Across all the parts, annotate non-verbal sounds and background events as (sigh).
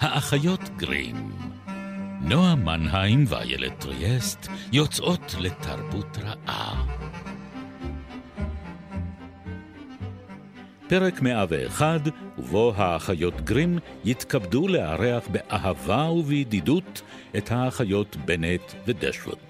האחיות גרים. נועה מנהיים ואיילת טריאסט יוצאות לתרבות רעה. פרק 101, ובו האחיות גרים יתכבדו לארח באהבה ובידידות את האחיות בנט ודשוווד.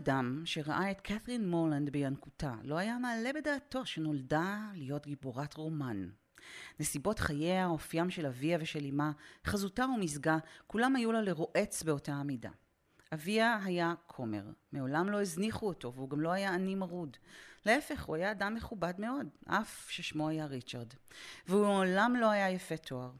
אדם שראה את קת'רין מורלנד בינקותה לא היה מעלה בדעתו שנולדה להיות גיבורת רומן. נסיבות חייה, אופיים של אביה ושל אמה, חזותה ומזגה, כולם היו לה לרועץ באותה המידה. אביה היה כומר, מעולם לא הזניחו אותו והוא גם לא היה עני מרוד. להפך, הוא היה אדם מכובד מאוד, אף ששמו היה ריצ'רד. והוא מעולם לא היה יפה תואר.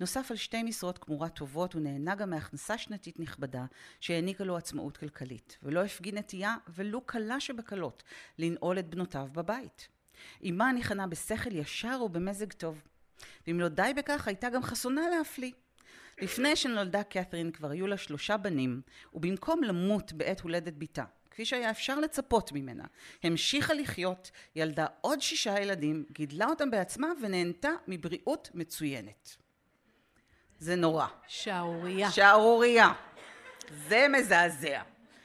נוסף על שתי משרות כמורה טובות, הוא נהנה גם מהכנסה שנתית נכבדה שהעניקה לו עצמאות כלכלית, ולא הפגין נטייה ולו קלה שבקלות לנעול את בנותיו בבית. אמה ניחנה בשכל ישר ובמזג טוב. ואם לא די בכך, הייתה גם חסונה להפליא. לפני שנולדה קת'רין כבר היו לה שלושה בנים, ובמקום למות בעת הולדת בתה, כפי שהיה אפשר לצפות ממנה, המשיכה לחיות, ילדה עוד שישה ילדים, גידלה אותם בעצמה ונהנתה מבריאות מצוינת. זה נורא. שערורייה. שערורייה. זה מזעזע.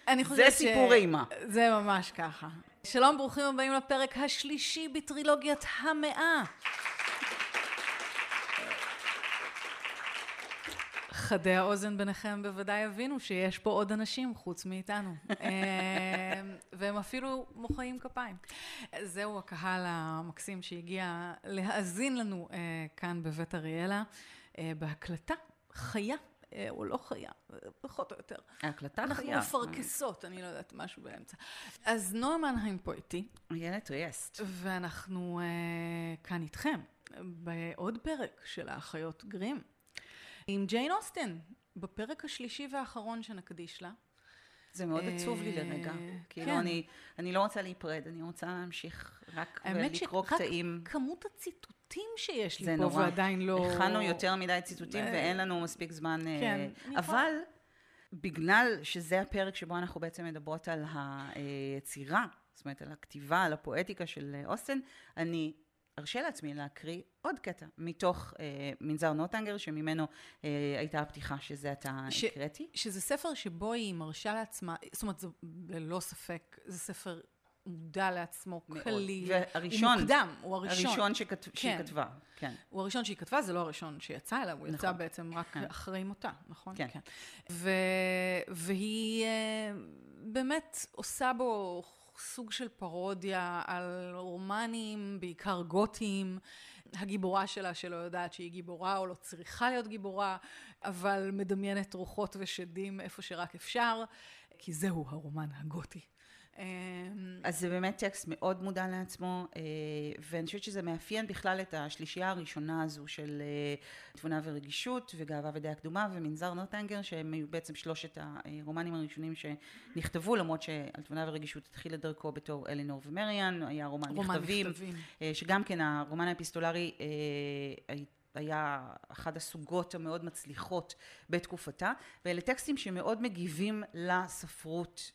אני חושבת זה סיפור אימה. זה ממש ככה. שלום, ברוכים הבאים לפרק השלישי בטרילוגיית המאה. חדי האוזן ביניכם בוודאי יבינו שיש פה עוד אנשים חוץ מאיתנו. (laughs) אה, והם אפילו מוחאים כפיים. זהו הקהל המקסים שהגיע להאזין לנו אה, כאן בבית אריאלה, בהקלטה חיה. או לא חיה, פחות או יותר. ההקלטה חיה. אנחנו מפרכסות, אני לא יודעת, משהו באמצע. אז נועה מנהיים פה איתי. איילת ריאסט. ואנחנו uh, כאן איתכם, בעוד פרק של האחיות גרים. עם ג'יין אוסטן, בפרק השלישי והאחרון שנקדיש לה. זה מאוד עצוב לי לרגע. כאילו, כן. אני, אני לא רוצה להיפרד, אני רוצה להמשיך רק ולקרוא קטעים. האמת שרק כמות הציטוטים שיש לי פה, נורא. ועדיין לא... הכנו יותר מדי ציטוטים ואין לנו מספיק זמן. כן. אבל בגלל שזה הפרק שבו אנחנו בעצם מדברות על היצירה, זאת אומרת, על הכתיבה, על הפואטיקה של אוסטן, אני ארשה לעצמי להקריא עוד קטע מתוך אה, מנזר נוטנגר, שממנו אה, הייתה הפתיחה שזה עתה הקראתי. שזה ספר שבו היא מרשה לעצמה, זאת אומרת, זה ללא ספק, זה ספר מודע לעצמו, קליל, והראשון, הוא מוקדם, הוא הראשון. הראשון שכת, כן. שהיא כתבה, כן. הוא הראשון שהיא כתבה, זה לא הראשון שיצא אליה, הוא נכון. יצא בעצם רק כן. אחרי מותה, נכון? כן. כן. ו, והיא אה, באמת עושה בו סוג של פרודיה על רומנים, בעיקר גותיים. הגיבורה שלה שלא יודעת שהיא גיבורה או לא צריכה להיות גיבורה, אבל מדמיינת רוחות ושדים איפה שרק אפשר, כי זהו הרומן הגותי. אמ, אז זה באמת טקסט מאוד מודע לעצמו, אה, ואני חושבת שזה מאפיין בכלל את השלישייה הראשונה הזו של אה, תבונה ורגישות וגאווה ודעה קדומה ומנזר נוטנגר, שהם היו בעצם שלושת הרומנים הראשונים שנכתבו, למרות שעל תבונה ורגישות התחיל את דרכו בתור אלינור ומריאן, היה רומן, רומן מכתבים, מכתבים, אה, שגם כן הרומן האפיסטולרי היה אחת הסוגות המאוד מצליחות בתקופתה, ואלה טקסטים שמאוד מגיבים לספרות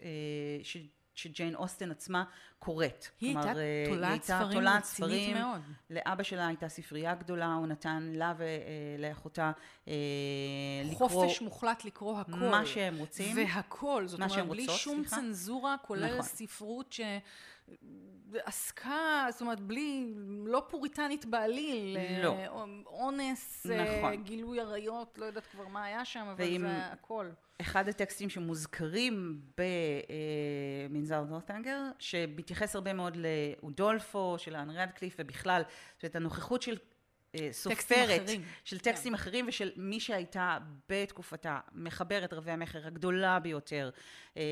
ש... שג'יין אוסטן עצמה קוראת. היא כלומר, הייתה אה, תולעת ספרים רצינית מאוד. לאבא שלה הייתה ספרייה גדולה, הוא נתן לה ולאחותה אה, לקרוא... חופש מוחלט לקרוא הכל. מה שהם רוצים. והכל, זאת אומרת, בלי רוצות, שום סליחה? צנזורה, כולל נכון. ספרות ש... עסקה, זאת אומרת, בלי, לא פוריטנית בעליל, לא. אונס, נכון. גילוי עריות, לא יודעת כבר מה היה שם, אבל. זה הכל. אחד הטקסטים שמוזכרים במנזר נורטנגר, שמתייחס הרבה מאוד לאודולפו, של האן רדקליף, ובכלל, זאת אומרת, הנוכחות של אה, סופרת, של טקסטים yeah. כן. אחרים ושל מי שהייתה בתקופתה מחברת רבי המכר הגדולה ביותר אה,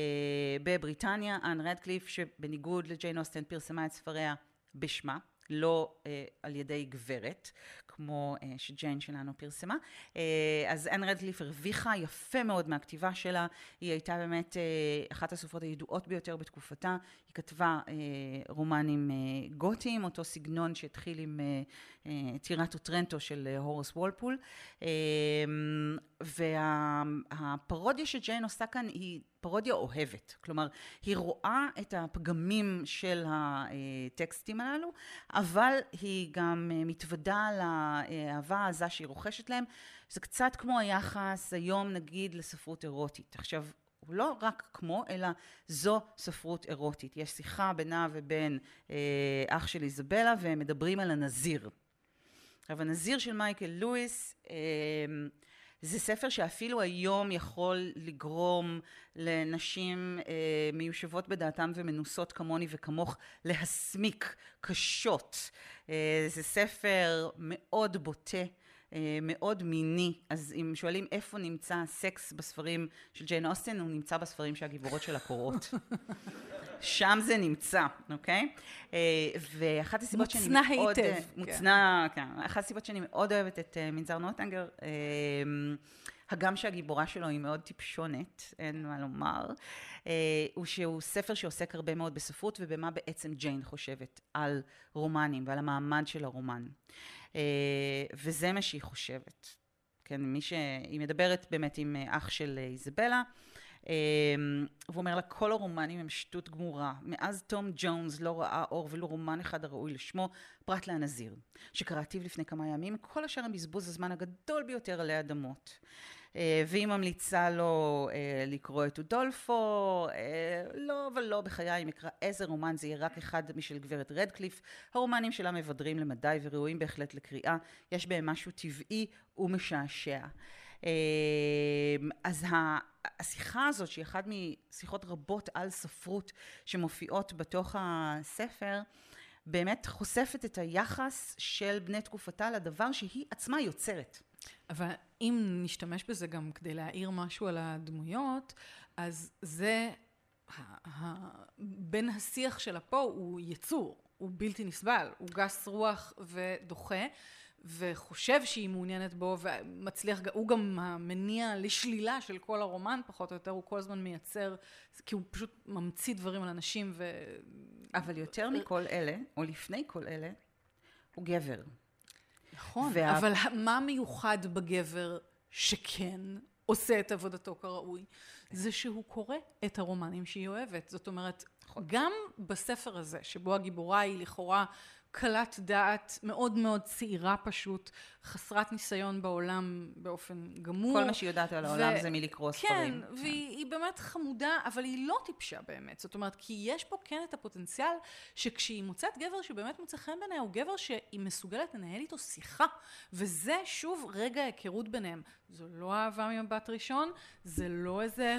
בבריטניה, אן רדקליף, שבניגוד לג'יין אוסטן פרסמה את ספריה בשמה, לא אה, על ידי גברת, כמו uh, שג'יין שלנו פרסמה. Uh, אז אנ רדקליף הרוויחה יפה מאוד מהכתיבה שלה, היא הייתה באמת uh, אחת הסופרות הידועות ביותר בתקופתה, היא כתבה uh, רומנים uh, גותיים, אותו סגנון שהתחיל עם uh, טירת אוטרנטו של הורס וולפול, והפרודיה שג'יין עושה כאן היא פרודיה אוהבת, כלומר היא רואה את הפגמים של הטקסטים הללו, אבל היא גם מתוודה לאהבה העזה שהיא רוכשת להם, זה קצת כמו היחס היום נגיד לספרות אירוטית. עכשיו הוא לא רק כמו, אלא זו ספרות אירוטית. יש שיחה בינה ובין אה, אח של איזבלה והם מדברים על הנזיר. עכשיו הנזיר של מייקל לואיס אה, זה ספר שאפילו היום יכול לגרום לנשים אה, מיושבות בדעתם ומנוסות כמוני וכמוך להסמיק קשות. אה, זה ספר מאוד בוטה. אה, מאוד מיני, אז אם שואלים איפה נמצא הסקס בספרים של ג'יין אוסטן, הוא נמצא בספרים שהגיבורות שלה קוראות. (laughs) שם זה נמצא, אוקיי? אה, ואחת הסיבות שאני מוצנע מאוד... היטב. אה, מוצנע, כן. אחת הסיבות שאני מאוד אוהבת את מנזר נוטנגר, הגם שהגיבורה שלו היא מאוד טיפשונת, אין מה לומר, הוא שהוא ספר שעוסק הרבה מאוד בספרות ובמה בעצם ג'יין חושבת על רומנים ועל המעמד של הרומן. אה, וזה מה שהיא חושבת. כן, מי ש... היא מדברת באמת עם אה, אח של אה, איזבלה, והוא אומר לה, כל הרומנים הם שטות גמורה. מאז תום ג'ונס לא ראה אור ולו רומן אחד הראוי לשמו, פרט לנזיר, שקראתיו לפני כמה ימים, כל השאר הם בזבוז הזמן הגדול ביותר עלי אדמות. אה, והיא ממליצה לו אה, לקרוא את אודולפו, אה, לא ולא בחיי אם אקרא איזה רומן זה יהיה רק אחד משל גברת רדקליף, הרומנים שלה מבדרים למדי וראויים בהחלט לקריאה, יש בהם משהו טבעי ומשעשע. אז השיחה הזאת שהיא אחת משיחות רבות על ספרות שמופיעות בתוך הספר באמת חושפת את היחס של בני תקופתה לדבר שהיא עצמה יוצרת. אבל אם נשתמש בזה גם כדי להעיר משהו על הדמויות, אז זה, בין השיח שלה פה הוא יצור, הוא בלתי נסבל, הוא גס רוח ודוחה. וחושב שהיא מעוניינת בו ומצליח, הוא גם המניע לשלילה של כל הרומן פחות או יותר, הוא כל הזמן מייצר, כי הוא פשוט ממציא דברים על אנשים ו... אבל יותר מכל אלה, או לפני כל אלה, הוא גבר. נכון, וה... אבל מה מיוחד בגבר שכן עושה את עבודתו כראוי? זה שהוא קורא את הרומנים שהיא אוהבת. זאת אומרת, נכון. גם בספר הזה, שבו הגיבורה היא לכאורה קלת דעת, מאוד מאוד צעירה פשוט, חסרת ניסיון בעולם באופן גמור. כל מה שהיא יודעת על העולם ו... זה מלקרוא כן, ספרים. כן, והיא באמת חמודה, אבל היא לא טיפשה באמת. זאת אומרת, כי יש פה כן את הפוטנציאל שכשהיא מוצאת גבר שבאמת מוצא חן בעיניה, הוא גבר שהיא מסוגלת לנהל איתו שיחה. וזה שוב רגע היכרות ביניהם. זו לא אהבה ממבט ראשון, זה לא איזה...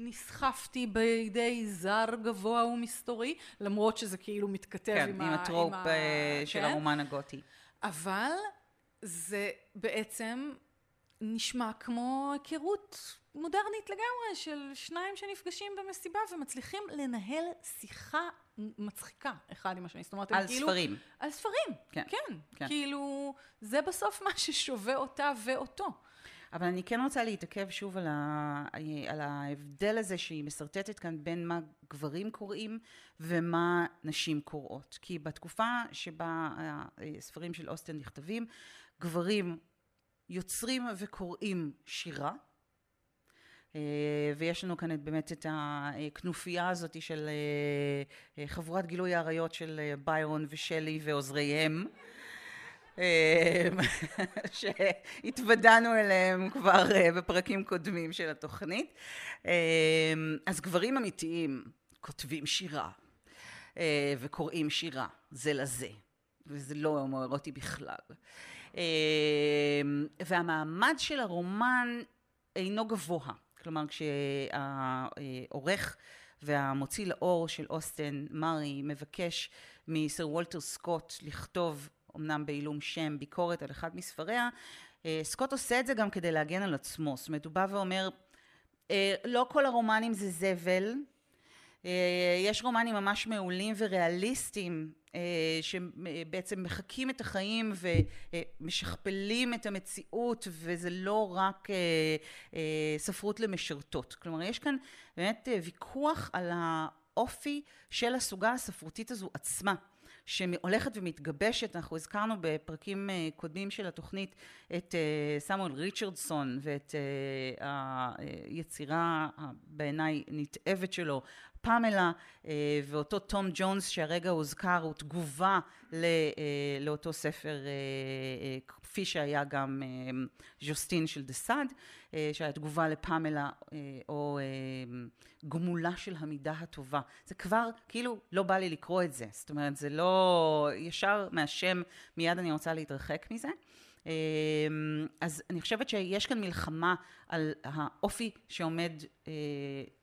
נסחפתי בידי זר גבוה ומסתורי, למרות שזה כאילו מתכתב כן, עם, עם הטרופ עם ה... אה, של כן? הרומן הגותי. אבל זה בעצם נשמע כמו היכרות מודרנית לגמרי של שניים שנפגשים במסיבה ומצליחים לנהל שיחה מצחיקה אחד עם השני. זאת אומרת, על כאילו... ספרים. על ספרים, כן, כן. כן. כאילו, זה בסוף מה ששווה אותה ואותו. אבל אני כן רוצה להתעכב שוב על, ה, על ההבדל הזה שהיא משרטטת כאן בין מה גברים קוראים ומה נשים קוראות. כי בתקופה שבה הספרים של אוסטן נכתבים, גברים יוצרים וקוראים שירה. ויש לנו כאן באמת את הכנופיה הזאת של חבורת גילוי האריות של ביירון ושלי ועוזריהם. אמ, (laughs) שהתוודענו אליהם כבר אה, בפרקים קודמים של התוכנית. אמ, אז גברים אמיתיים כותבים שירה אה, וקוראים שירה זה לזה, וזה לא אותי בכלל. אמ, והמעמד של הרומן אינו גבוה. כלומר, כשהעורך והמוציא לאור של אוסטן, מארי, מבקש מסר וולטר סקוט לכתוב אמנם בעילום שם, ביקורת על אחד מספריה, אה, סקוט עושה את זה גם כדי להגן על עצמו. זאת אומרת, הוא בא ואומר, אה, לא כל הרומנים זה זבל, אה, יש רומנים ממש מעולים וריאליסטיים שבעצם מחקים את החיים ומשכפלים את המציאות וזה לא רק ספרות למשרתות. כלומר יש כאן באמת ויכוח על האופי של הסוגה הספרותית הזו עצמה. שהולכת ומתגבשת, אנחנו הזכרנו בפרקים אה, קודמים של התוכנית את אה, סמואל ריצ'רדסון ואת אה, היצירה בעיניי נתעבת שלו, פמלה ואותו תום ג'ונס שהרגע הוזכר הוא תגובה לאותו ספר כפי שהיה גם ז'וסטין של דה סאד שהיה תגובה לפמלה או גמולה של המידה הטובה. זה כבר כאילו לא בא לי לקרוא את זה. זאת אומרת זה לא ישר מהשם מיד אני רוצה להתרחק מזה אז אני חושבת שיש כאן מלחמה על האופי שעומד אה,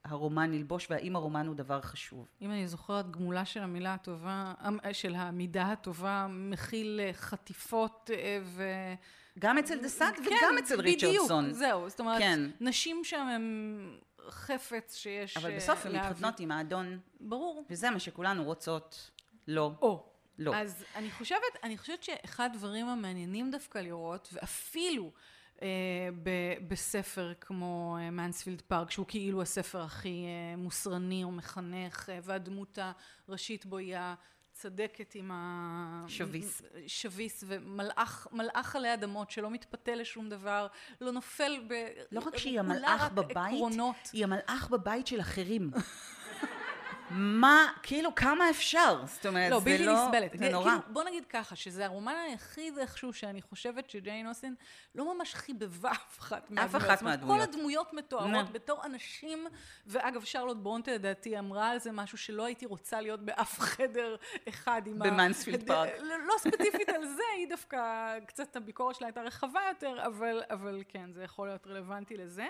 הרומן ללבוש והאם הרומן הוא דבר חשוב. אם אני זוכרת גמולה של המילה הטובה, אה, של המידה הטובה מכיל אה, חטיפות ו... גם אצל דה סאט כן, וגם אצל ריצ'רדסון. בדיוק, זהו. זאת אומרת, כן. נשים שם הן חפץ שיש אבל בסוף הן מתחתנות עם האדון. ברור. וזה מה שכולנו רוצות. לא. או. לא. אז אני חושבת, אני חושבת שאחד הדברים המעניינים דווקא לראות, ואפילו אה, ב, בספר כמו מנספילד אה, פארק, שהוא כאילו הספר הכי אה, מוסרני או מחנך, אה, והדמות הראשית בו היא הצדקת עם ה... שביס. שביס, ומלאך מלאך עלי אדמות שלא מתפתה לשום דבר, לא נופל ב... לא רק שהיא המלאך בבית, עקרונות. היא המלאך בבית של אחרים. (laughs) מה, כאילו, כמה אפשר? זאת אומרת, לא, זה בלתי לא... נסבלת. זה נורא. כאילו, בוא נגיד ככה, שזה הרומן היחיד איכשהו שאני חושבת שג'יין אוסטין לא ממש חיבבה אף אחת מהדמויות. אף אחת מהדמויות. כל הדמויות מתוארות בתור אנשים, ואגב, שרלוט ברונטה לדעתי אמרה על זה משהו שלא הייתי רוצה להיות באף (laughs) חדר אחד עם ה... במאנספילד פארק. לא ספציפית על זה, היא דווקא, קצת הביקורת שלה הייתה רחבה יותר, אבל, אבל כן, זה יכול להיות רלוונטי לזה.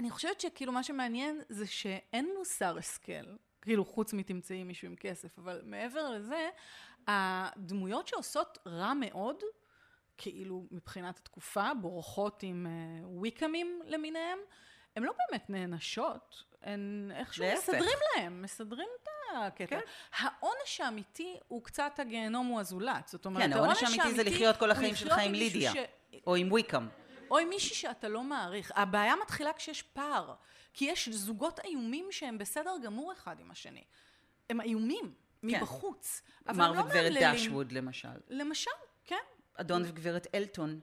אני חושבת שכאילו מה שמעניין זה שאין מוסר השכל, כאילו חוץ מתמצאי מישהו עם כסף, אבל מעבר לזה, הדמויות שעושות רע מאוד, כאילו מבחינת התקופה, בורחות עם uh, ויקאמים למיניהם, הן לא באמת נענשות, הן איכשהו להפך. מסדרים להם, מסדרים את הקטע. כן. העונש האמיתי הוא קצת הגיהנום הוא הזולת, זאת אומרת, כן, העונש האמיתי זה לחיות כל החיים שלך עם לידיה, ש... או עם ויקאם. או עם מישהי שאתה לא מעריך. הבעיה מתחילה כשיש פער. כי יש זוגות איומים שהם בסדר גמור אחד עם השני. הם איומים, כן. מבחוץ. אבל הם לא וגברת דשווד למשל. למשל, כן. אדון וגברת אלטון.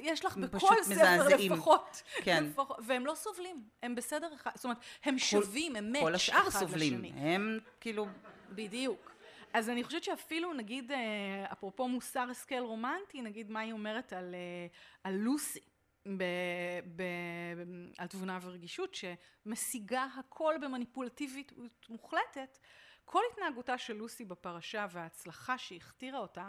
יש לך בכל ספר לפחות. כן. לפחות, והם לא סובלים, הם בסדר אחד, זאת אומרת, הם שווים, הם מאץ' כל השאר סובלים, הם כאילו... בדיוק. אז אני חושבת שאפילו נגיד, אה, אפרופו מוסר השכל רומנטי, נגיד מה היא אומרת על, אה, על לוסי. ב, ב, על תבונה ורגישות שמשיגה הכל במניפולטיבית מוחלטת, כל התנהגותה של לוסי בפרשה וההצלחה שהכתירה אותה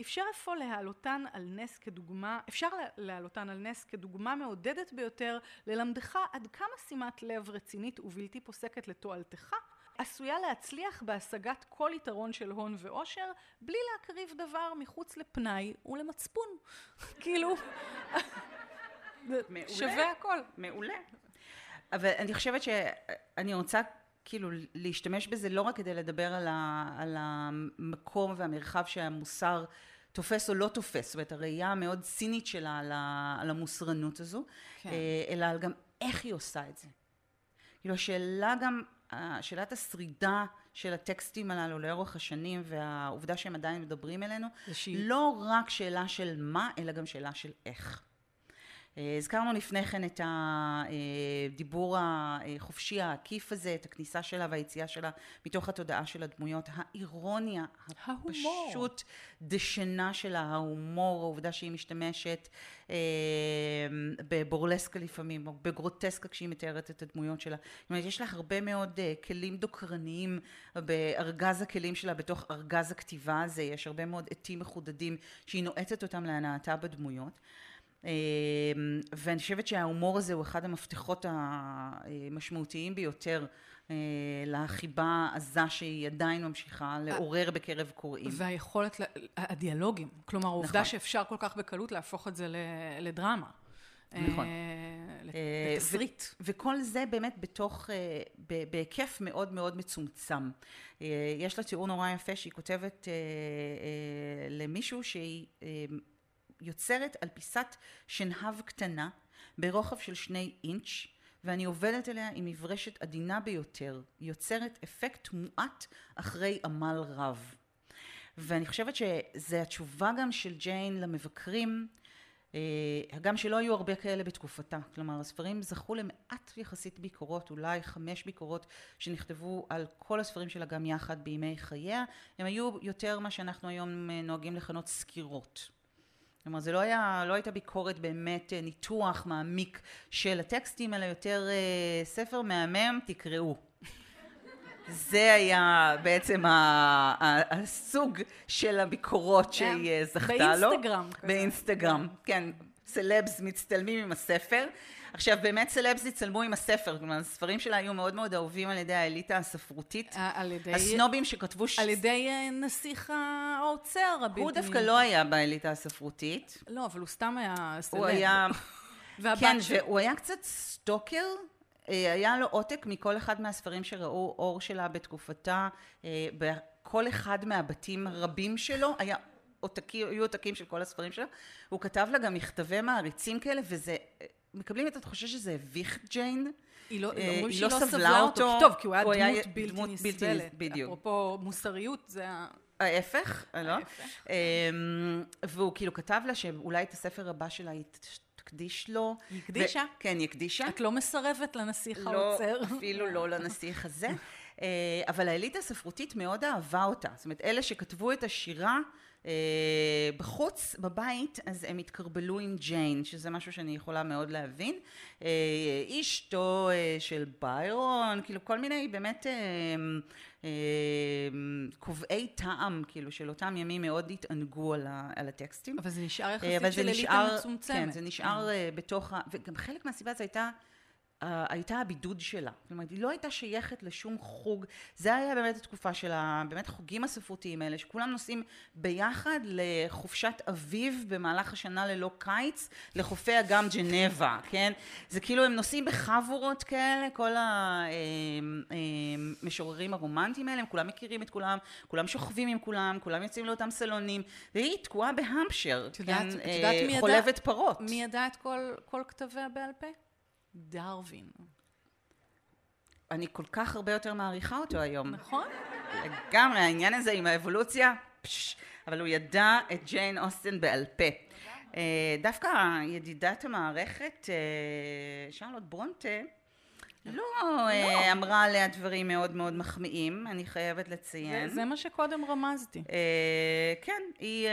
אפשר אפוא להעלותן על נס כדוגמה, אפשר להעלותן על נס כדוגמה מעודדת ביותר ללמדך עד כמה שימת לב רצינית ובלתי פוסקת לתועלתך עשויה להצליח בהשגת כל יתרון של הון ועושר בלי להקריב דבר מחוץ לפנאי ולמצפון. (laughs) כאילו, שווה הכל. מעולה. אבל אני חושבת שאני רוצה כאילו להשתמש בזה לא רק כדי לדבר על, ה, על המקום והמרחב שהמוסר תופס או לא תופס, זאת אומרת הראייה המאוד צינית שלה על, ה, על המוסרנות הזו, כן. אה, אלא על גם איך היא עושה את זה. כאילו השאלה גם שאלת השרידה של הטקסטים הללו לאורך השנים והעובדה שהם עדיין מדברים אלינו, לא רק שאלה של מה, אלא גם שאלה של איך. אה, הזכרנו לפני כן את הדיבור החופשי העקיף הזה, את הכניסה שלה והיציאה שלה מתוך התודעה של הדמויות, האירוניה הפשוט דשנה שלה, ההומור, העובדה שהיא משתמשת אה, בבורלסקה לפעמים, או בגרוטסקה כשהיא מתארת את הדמויות שלה. זאת אומרת, יש לה הרבה מאוד אה, כלים דוקרניים בארגז הכלים שלה, בתוך ארגז הכתיבה הזה, יש הרבה מאוד עטים מחודדים שהיא נועטת אותם להנאתה בדמויות. אמ, ואני חושבת שההומור הזה הוא אחד המפתחות המשמעותיים ביותר אה, לחיבה העזה שהיא עדיין ממשיכה לעורר בקרב קוראים. והיכולת, הדיאלוגים, כלומר העובדה נכון. שאפשר כל כך בקלות להפוך את זה לדרמה. נכון. אה, לתסריט. וכל זה באמת בתוך, אה, בהיקף מאוד מאוד מצומצם. אה, יש לה תיאור נורא יפה שהיא כותבת למישהו שהיא יוצרת על פיסת שנהב קטנה ברוחב של שני אינץ' ואני עובדת עליה עם מברשת עדינה ביותר, יוצרת אפקט מועט אחרי עמל רב. ואני חושבת שזה התשובה גם של ג'יין למבקרים הגם שלא היו הרבה כאלה בתקופתה, כלומר הספרים זכו למעט יחסית ביקורות, אולי חמש ביקורות שנכתבו על כל הספרים שלה גם יחד בימי חייה, הם היו יותר מה שאנחנו היום נוהגים לכנות סקירות. כלומר זה לא, היה, לא הייתה ביקורת באמת ניתוח מעמיק של הטקסטים, אלא יותר ספר מהמם, תקראו. (laughs) זה היה בעצם הסוג של הביקורות שהיא זכתה לו. באינסטגרם. באינסטגרם, כן. סלבס מצטלמים עם הספר. עכשיו באמת סלבס הצטלמו עם הספר, כלומר הספרים שלה היו מאוד מאוד אהובים על ידי האליטה הספרותית. על ידי... הסנובים שכתבו... על ידי נסיך האוצר הבלתי... הוא דווקא לא היה באליטה הספרותית. לא, אבל הוא סתם היה סלב. הוא היה... (laughs) כן, והוא היה קצת סטוקר אה, היה לו עותק מכל אחד מהספרים שראו אור שלה בתקופתה, אה, בכל אחד מהבתים הרבים שלו היה עותקים, היו עותקים של כל הספרים שלה, הוא כתב לה גם מכתבי מעריצים כאלה וזה, אה, מקבלים את התחושה שזה הביך ג'יין. היא לא, היא שהיא לא סבלה אותו, טוב, כי הוא היה הוא דמות היה בלתי דמות נסבלת. בדיוק. אפרופו מוסריות, זה ה... ההפך, לא? אמ, והוא כאילו כתב לה שאולי את הספר הבא שלה תקדיש לו. היא הקדישה? ו- כן, היא הקדישה. את לא מסרבת לנסיך לא, האוצר. אפילו לא לנסיך הזה. (laughs) אה, אבל האליטה הספרותית מאוד אהבה אותה. זאת אומרת, אלה שכתבו את השירה אה, בחוץ, בבית, אז הם התקרבלו עם ג'יין, שזה משהו שאני יכולה מאוד להבין. אה, אשתו של ביירון, כאילו כל מיני באמת קובעי טעם, כאילו של אותם ימים מאוד התענגו על, ה, על הטקסטים. אבל זה נשאר יחסית של אליטה מצומצמת. כן, זה נשאר כן. בתוך. וגם חלק מהסיבה זה הייתה הייתה הבידוד שלה. זאת אומרת, היא לא הייתה שייכת לשום חוג. זה היה באמת התקופה של באמת החוגים הספרותיים האלה, שכולם נוסעים ביחד לחופשת אביב במהלך השנה ללא קיץ, לחופי אגם ג'נבה, כן? זה כאילו הם נוסעים בחבורות כאלה, כל המשוררים הרומנטיים האלה, הם כולם מכירים את כולם, כולם שוכבים עם כולם, כולם יוצאים לאותם סלונים, והיא תקועה בהמפשר, כן? חולבת פרות. מי ידע את כל, כל כתביה בעל פה? דרווין. אני כל כך הרבה יותר מעריכה אותו היום. נכון. לגמרי, העניין הזה עם האבולוציה, פש, אבל הוא ידע את ג'יין אוסטן בעל פה. אה, דווקא ידידת המערכת, אה, שרלוט ברונטה, לא, אה, לא אמרה עליה דברים מאוד מאוד מחמיאים, אני חייבת לציין. זה, זה מה שקודם רמזתי. כן, היא...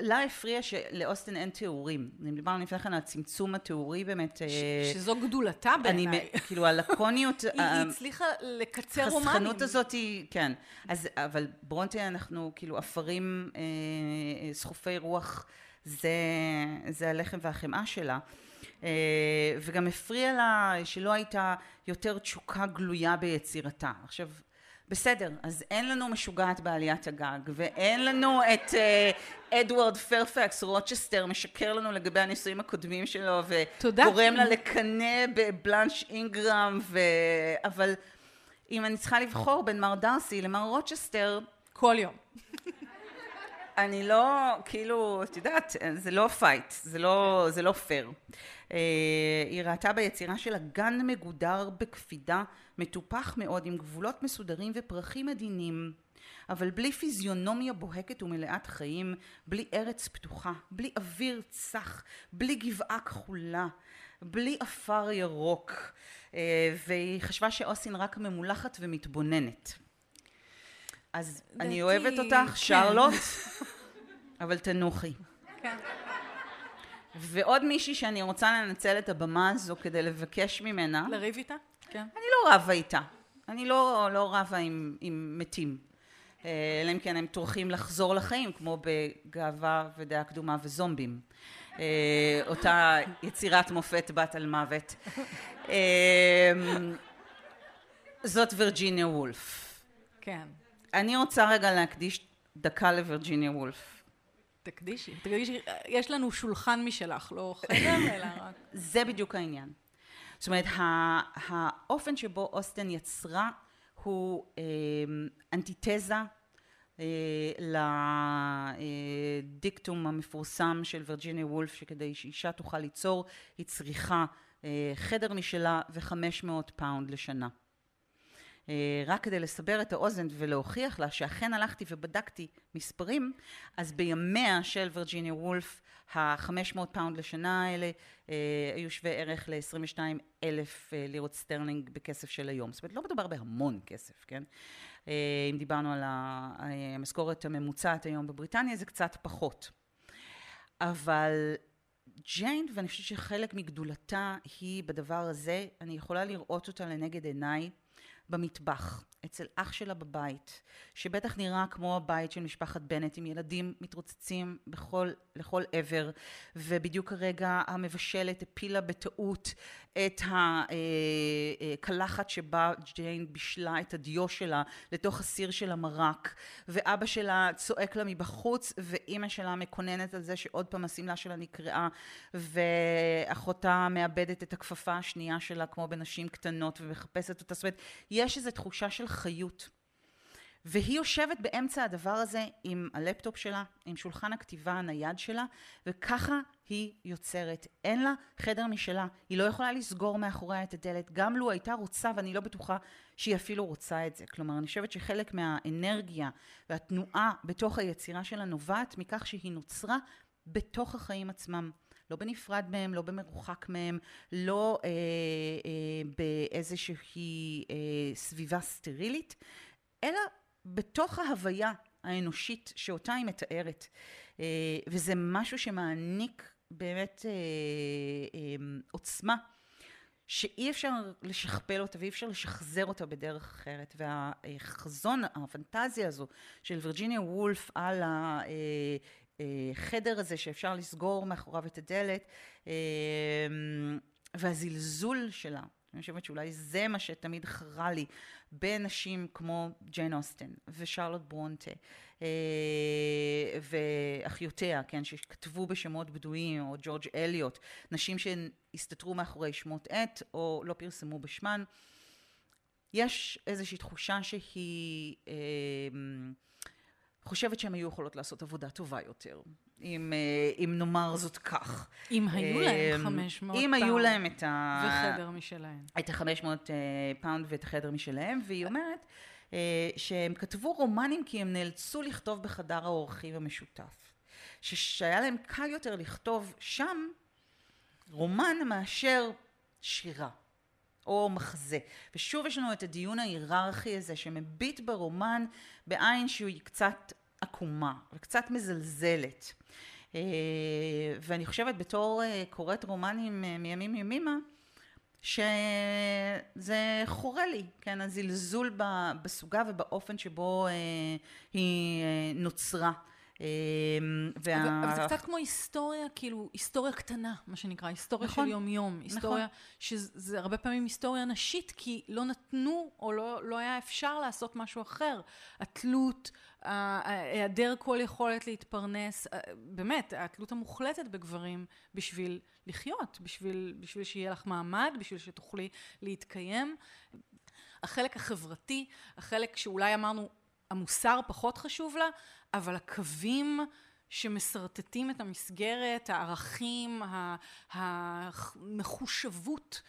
לה הפריע שלאוסטן אין תיאורים. דיברנו לפני כן על הצמצום התיאורי באמת. אה, שזו גדולתה בעיניי. כאילו הלקוניות. (laughs) היא הצליחה לקצר רומנים. החסכנות הזאת היא, כן. אז, אבל ברונטה אנחנו כאילו עפרים אה, סחופי רוח, זה, זה הלחם והחמאה שלה. אה, וגם הפריע לה שלא הייתה יותר תשוקה גלויה ביצירתה. עכשיו, בסדר, אז אין לנו משוגעת בעליית הגג, ואין לנו את uh, אדוארד פרפקס רוצ'סטר משקר לנו לגבי הנישואים הקודמים שלו, וגורם לה לקנא בבלאנש אינגרם, ו... אבל אם אני צריכה לבחור בין מר דארסי למר רוצ'סטר... כל יום. אני לא, כאילו, את יודעת, זה לא fight, זה לא, זה לא פייר. אה, היא ראתה ביצירה שלה גן מגודר בקפידה, מטופח מאוד, עם גבולות מסודרים ופרחים עדינים. אבל בלי פיזיונומיה בוהקת ומלאת חיים, בלי ארץ פתוחה, בלי אוויר צח, בלי גבעה כחולה, בלי עפר ירוק. אה, והיא חשבה שאוסין רק ממולחת ומתבוננת. אז אני אוהבת אותך, כן. שרלוט, (laughs) אבל תנוחי. כן. ועוד מישהי שאני רוצה לנצל את הבמה הזו כדי לבקש ממנה. לריב איתה? כן. אני לא רבה איתה. אני לא, לא רבה עם, עם מתים. אה, אלא אם כן הם טורחים לחזור לחיים, כמו בגאווה ודעה קדומה וזומבים. אה, אותה יצירת מופת בת על מוות. אה, זאת וירג'יניה וולף. כן. אני רוצה רגע להקדיש דקה לווירג'יניה וולף. תקדישי, תקדישי, יש לנו שולחן משלך, לא חדר, אלא רק... זה בדיוק העניין. זאת אומרת, האופן שבו אוסטן יצרה הוא אה, אנטיתזה אה, לדיקטום המפורסם של וירג'יניה וולף שכדי שאישה תוכל ליצור היא צריכה אה, חדר משלה וחמש מאות פאונד לשנה. רק כדי לסבר את האוזן ולהוכיח לה שאכן הלכתי ובדקתי מספרים, אז בימיה של וירג'יניה וולף ה-500 פאונד לשנה האלה אה, היו שווה ערך ל-22 אלף אה, לירות סטרלינג בכסף של היום. זאת אומרת, לא מדובר בהמון כסף, כן? אה, אם דיברנו על המשכורת הממוצעת היום בבריטניה, זה קצת פחות. אבל ג'יין, ואני חושבת שחלק מגדולתה היא בדבר הזה, אני יכולה לראות אותה לנגד עיניי במטבח, אצל אח שלה בבית, שבטח נראה כמו הבית של משפחת בנט, עם ילדים מתרוצצים בכל, לכל עבר, ובדיוק הרגע המבשלת הפילה בטעות את הקלחת שבה ג'יין בישלה את הדיו שלה לתוך הסיר של המרק, ואבא שלה צועק לה מבחוץ, ואימא שלה מקוננת על זה שעוד פעם השמלה שלה נקרעה, ואחותה מאבדת את הכפפה השנייה שלה כמו בנשים קטנות ומחפשת אותה, זאת אומרת, יש איזו תחושה של חיות. והיא יושבת באמצע הדבר הזה עם הלפטופ שלה, עם שולחן הכתיבה הנייד שלה, וככה היא יוצרת. אין לה חדר משלה, היא לא יכולה לסגור מאחוריה את הדלת, גם לו הייתה רוצה, ואני לא בטוחה שהיא אפילו רוצה את זה. כלומר, אני חושבת שחלק מהאנרגיה והתנועה בתוך היצירה שלה נובעת מכך שהיא נוצרה בתוך החיים עצמם. לא בנפרד מהם, לא במרוחק מהם, לא אה, אה, באיזושהי אה, סביבה סטרילית, אלא בתוך ההוויה האנושית שאותה היא מתארת. אה, וזה משהו שמעניק באמת אה, אה, עוצמה שאי אפשר לשכפל אותה ואי אפשר לשחזר אותה בדרך אחרת. והחזון, הפנטזיה הזו של וירג'יניה וולף על החדר הזה שאפשר לסגור מאחוריו את הדלת והזלזול שלה אני חושבת שאולי זה מה שתמיד חרה לי בנשים כמו ג'יין אוסטן ושרלוט ברונטה אה, ואחיותיה, כן, שכתבו בשמות בדויים, או ג'ורג' אליוט, נשים שהסתתרו מאחורי שמות עט או לא פרסמו בשמן. יש איזושהי תחושה שהיא אה, חושבת שהן היו יכולות לעשות עבודה טובה יותר. אם, אה, אם נאמר זאת כך. אם היו להם 500 פאונד. אם היו להם את ה... וחדר משלהם. את ה-500 אה, פאונד ואת החדר משלהם, והיא אומרת אה, שהם כתבו רומנים כי הם נאלצו לכתוב בחדר האורחים המשותף. שהיה להם קל יותר לכתוב שם רומן מאשר שירה. או מחזה. ושוב יש לנו את הדיון ההיררכי הזה שמביט ברומן בעין שהיא קצת עקומה וקצת מזלזלת. אה, ואני חושבת בתור אה, קוראת רומנים אה, מימים ימימה, שזה חורה לי, כן, הזלזול בסוגה ובאופן שבו היא נוצרה. אמ, וה... אבל זה קצת כמו היסטוריה, כאילו, היסטוריה קטנה, מה שנקרא, היסטוריה נכון, של יום-יום. נכון. היסטוריה, נכון. שזה הרבה פעמים היסטוריה נשית, כי לא נתנו, או לא, לא היה אפשר לעשות משהו אחר. התלות, היעדר כל יכולת להתפרנס, באמת, התלות המוחלטת בגברים בשביל לחיות, בשביל, בשביל שיהיה לך מעמד, בשביל שתוכלי להתקיים. החלק החברתי, החלק שאולי אמרנו, המוסר פחות חשוב לה, אבל הקווים שמשרטטים את המסגרת, הערכים, המחושבות,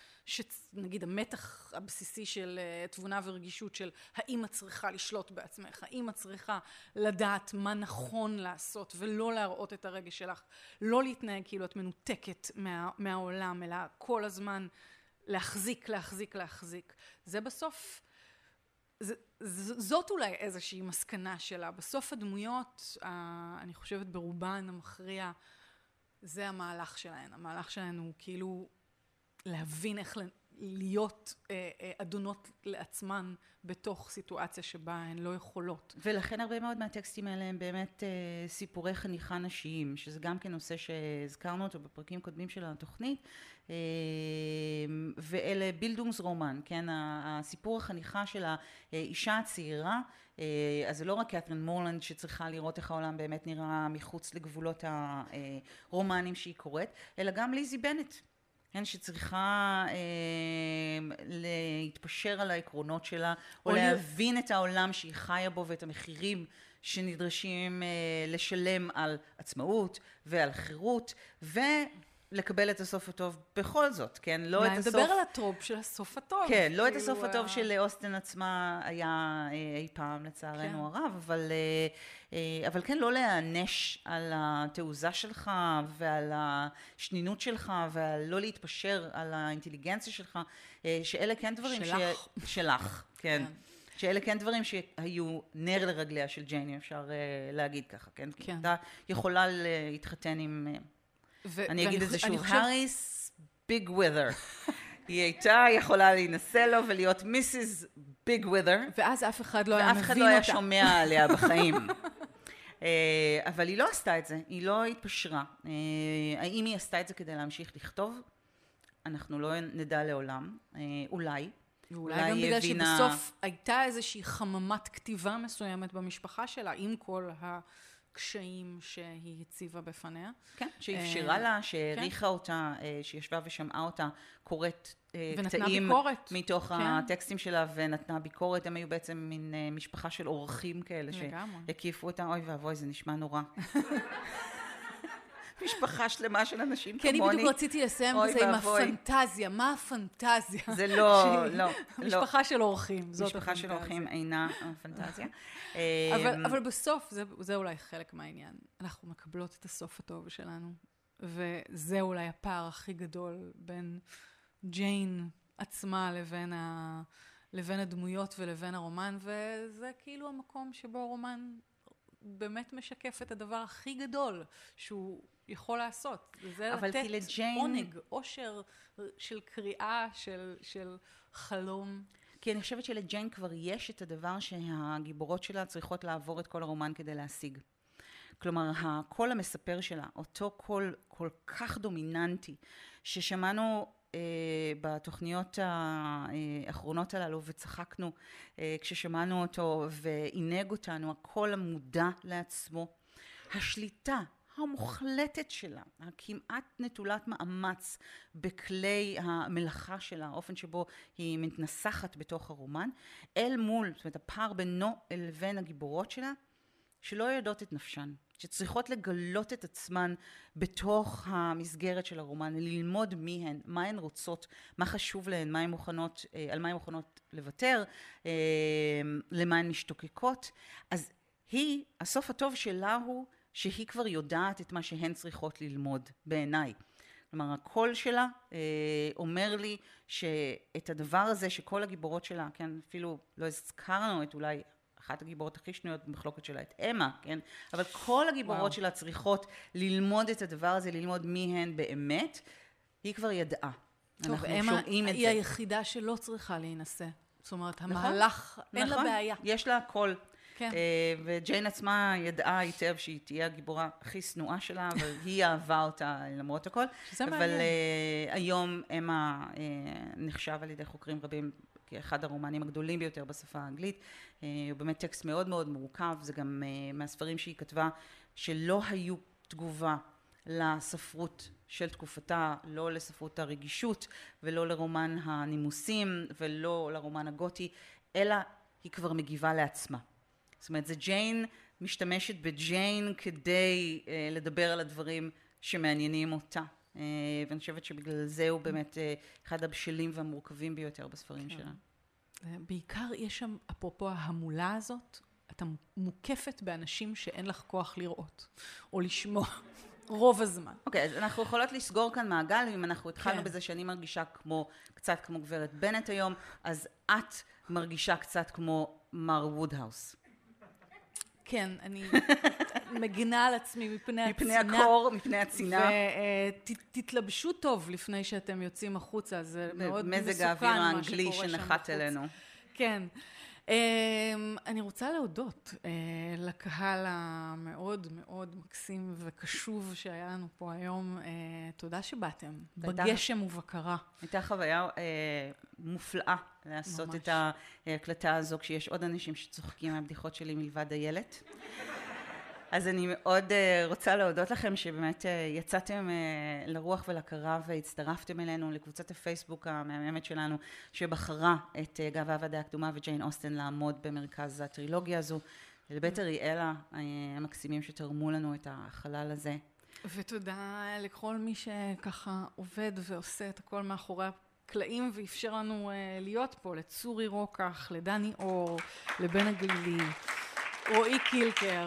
נגיד המתח הבסיסי של אה, תבונה ורגישות של האם את צריכה לשלוט בעצמך, האם את צריכה לדעת מה נכון לעשות ולא להראות את הרגש שלך, לא להתנהג כאילו את מנותקת מה, מהעולם, אלא כל הזמן להחזיק, להחזיק, להחזיק. זה בסוף זאת אולי איזושהי מסקנה שלה. בסוף הדמויות, אני חושבת ברובן המכריע, זה המהלך שלהן. המהלך שלהן הוא כאילו להבין איך להיות אה, אה, אדונות לעצמן בתוך סיטואציה שבה הן לא יכולות. ולכן הרבה מאוד מהטקסטים האלה הם באמת אה, סיפורי חניכה נשיים, שזה גם כן נושא שהזכרנו אותו בפרקים קודמים של התוכנית, ואלה בילדונגס רומן, כן, הסיפור החניכה של האישה הצעירה, אה, אז זה לא רק קתרין מורלנד שצריכה לראות איך העולם באמת נראה מחוץ לגבולות הרומנים שהיא קוראת, אלא גם ליזי בנט. כן, שצריכה אה, להתפשר על העקרונות שלה, או, להבין. את העולם שהיא חיה בו ואת המחירים שנדרשים אה, לשלם על עצמאות ועל חירות, ו... לקבל את הסוף הטוב בכל זאת, כן? לא את הסוף... מה, נדבר על הטרופ של הסוף הטוב. כן, לא את הסוף הטוב אה, של אוסטן עצמה היה אה, אי פעם, לצערנו כן. הרב, אבל, אה, אבל כן, לא להיענש על התעוזה שלך ועל השנינות שלך ועל לא להתפשר על האינטליגנציה שלך, שאלה כן דברים שלך. ש... שלך, כן. כן. שאלה כן דברים שהיו נר לרגליה של ג'ייני, אפשר להגיד ככה, כן? כן. אתה יכולה להתחתן עם... ו- אני אגיד את זה שוב, האריס ביג ווית'ר. היא הייתה יכולה להינשא לו ולהיות מיסיס ביג ווית'ר. ואז אף אחד לא היה מבין אותה. ואף אחד לא היה שומע עליה (laughs) בחיים. אה, אבל היא לא עשתה את זה, היא לא התפשרה. אה, האם היא עשתה את זה כדי להמשיך לכתוב? אנחנו לא נדע לעולם, אה, אולי. ואולי גם בגלל הבינה... שבסוף הייתה איזושהי חממת כתיבה מסוימת במשפחה שלה, עם כל ה... הקשיים שהיא הציבה בפניה. כן, שאפשרה אה, לה, שהעריכה כן. אותה, אה, שישבה ושמעה אותה קוראת אה, קטעים ביקורת. מתוך כן. הטקסטים שלה ונתנה ביקורת. הם היו בעצם מין משפחה של אורחים כאלה שהקיפו אותה. אוי ואבוי, זה נשמע נורא. (laughs) משפחה שלמה של אנשים כמוני. כי אני בדיוק רציתי לסיים בזה עם הפנטזיה. מה הפנטזיה? זה לא, לא. משפחה של אורחים, זאת הפנטזיה. משפחה של אורחים אינה הפנטזיה. אמ, אבל בסוף, זה אולי חלק מהעניין. אנחנו מקבלות את הסוף הטוב שלנו, וזה אולי הפער הכי גדול בין ג'יין עצמה לבין ה... לבין הדמויות ולבין הרומן, וזה כאילו המקום שבו הרומן באמת משקף את הדבר הכי גדול שהוא יכול לעשות. וזה לתת לג'יין... עונג, אושר של קריאה, של, של חלום. כי אני חושבת שלג'יין כבר יש את הדבר שהגיבורות שלה צריכות לעבור את כל הרומן כדי להשיג. כלומר, הקול המספר שלה, אותו קול כל כך דומיננטי, ששמענו אה, בתוכניות האחרונות הללו וצחקנו אה, כששמענו אותו ועינג אותנו, הקול המודע לעצמו, השליטה המוחלטת שלה, הכמעט נטולת מאמץ בכלי המלאכה שלה, האופן שבו היא מתנסחת בתוך הרומן, אל מול, זאת אומרת הפער בינו לבין הגיבורות שלה, שלא יודעות את נפשן, שצריכות לגלות את עצמן בתוך המסגרת של הרומן, ללמוד מי הן, מה הן רוצות, מה חשוב להן, מה הן מוכנות, אה, על מה הן מוכנות לוותר, אה, למה הן משתוקקות. אז היא, הסוף הטוב שלה הוא שהיא כבר יודעת את מה שהן צריכות ללמוד, בעיניי. כלומר, הקול שלה אה, אומר לי שאת הדבר הזה שכל הגיבורות שלה, כן, אפילו לא הזכרנו את אולי אחת הגיבורות הכי שנויות במחלוקת שלה, את אמה, כן? אבל כל הגיבורות וואו. שלה צריכות ללמוד את הדבר הזה, ללמוד מי הן באמת. היא כבר ידעה. טוב, אמה היא זה. היחידה שלא צריכה להינשא. זאת אומרת, נכון, המהלך, נכון, אין לה נכון. בעיה. יש לה הכל. כן. אה, וג'יין עצמה ידעה היטב שהיא תהיה הגיבורה הכי שנואה שלה, (laughs) אבל היא אהבה אותה למרות הכל. שזה מעניין. אבל uh, היום אמה uh, נחשב על ידי חוקרים רבים כאחד הרומנים הגדולים ביותר בשפה האנגלית. Uh, הוא באמת טקסט מאוד מאוד מורכב, זה גם uh, מהספרים שהיא כתבה שלא היו תגובה לספרות של תקופתה, לא לספרות הרגישות ולא לרומן הנימוסים ולא לרומן הגותי, אלא היא כבר מגיבה לעצמה. זאת אומרת, זה ג'יין משתמשת בג'יין כדי uh, לדבר על הדברים שמעניינים אותה. Uh, ואני חושבת שבגלל זה הוא באמת uh, אחד הבשלים והמורכבים ביותר בספרים כן. שלה. בעיקר יש שם, אפרופו ההמולה הזאת, אתה מוקפת באנשים שאין לך כוח לראות או לשמוע. (laughs) רוב הזמן. אוקיי, okay, אז אנחנו יכולות לסגור כאן מעגל, אם אנחנו התחלנו כן. בזה שאני מרגישה כמו, קצת כמו גברת בנט היום, אז את מרגישה קצת כמו מר וודהאוס. כן, אני (laughs) מגינה על עצמי מפני מפני הצינה. הקור, מפני הצינה. ותתלבשו טוב לפני שאתם יוצאים החוצה, זה מאוד מסוכן מזג האוויר מה האנגלי שקורה שם שנחת בחוץ. אלינו. כן. Um, אני רוצה להודות uh, לקהל המאוד מאוד מקסים וקשוב שהיה לנו פה היום. Uh, תודה שבאתם. בגשם ובקרה. הייתה חוויה אה, מופלאה לעשות ממש. את ההקלטה הזו כשיש עוד אנשים שצוחקים מהבדיחות שלי מלבד איילת. אז אני מאוד אה, רוצה להודות לכם שבאמת אה, יצאתם אה, לרוח ולקרב והצטרפתם אלינו לקבוצת הפייסבוק המהממת שלנו שבחרה את גאווה והדעה הקדומה וג'יין אוסטן לעמוד במרכז הטרילוגיה הזו ולבית אריאלה אה, המקסימים שתרמו לנו את החלל הזה. ותודה לכל מי שככה עובד ועושה את הכל מאחורי הקלעים ואפשר לנו להיות פה, לצורי רוקח, לדני אור, לבן הגלילי, רועי קילקר,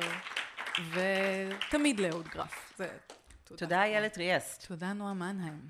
ותמיד לאהוד גרף. זה, תודה. תודה איילת ריאסט. תודה נועה מנהיים.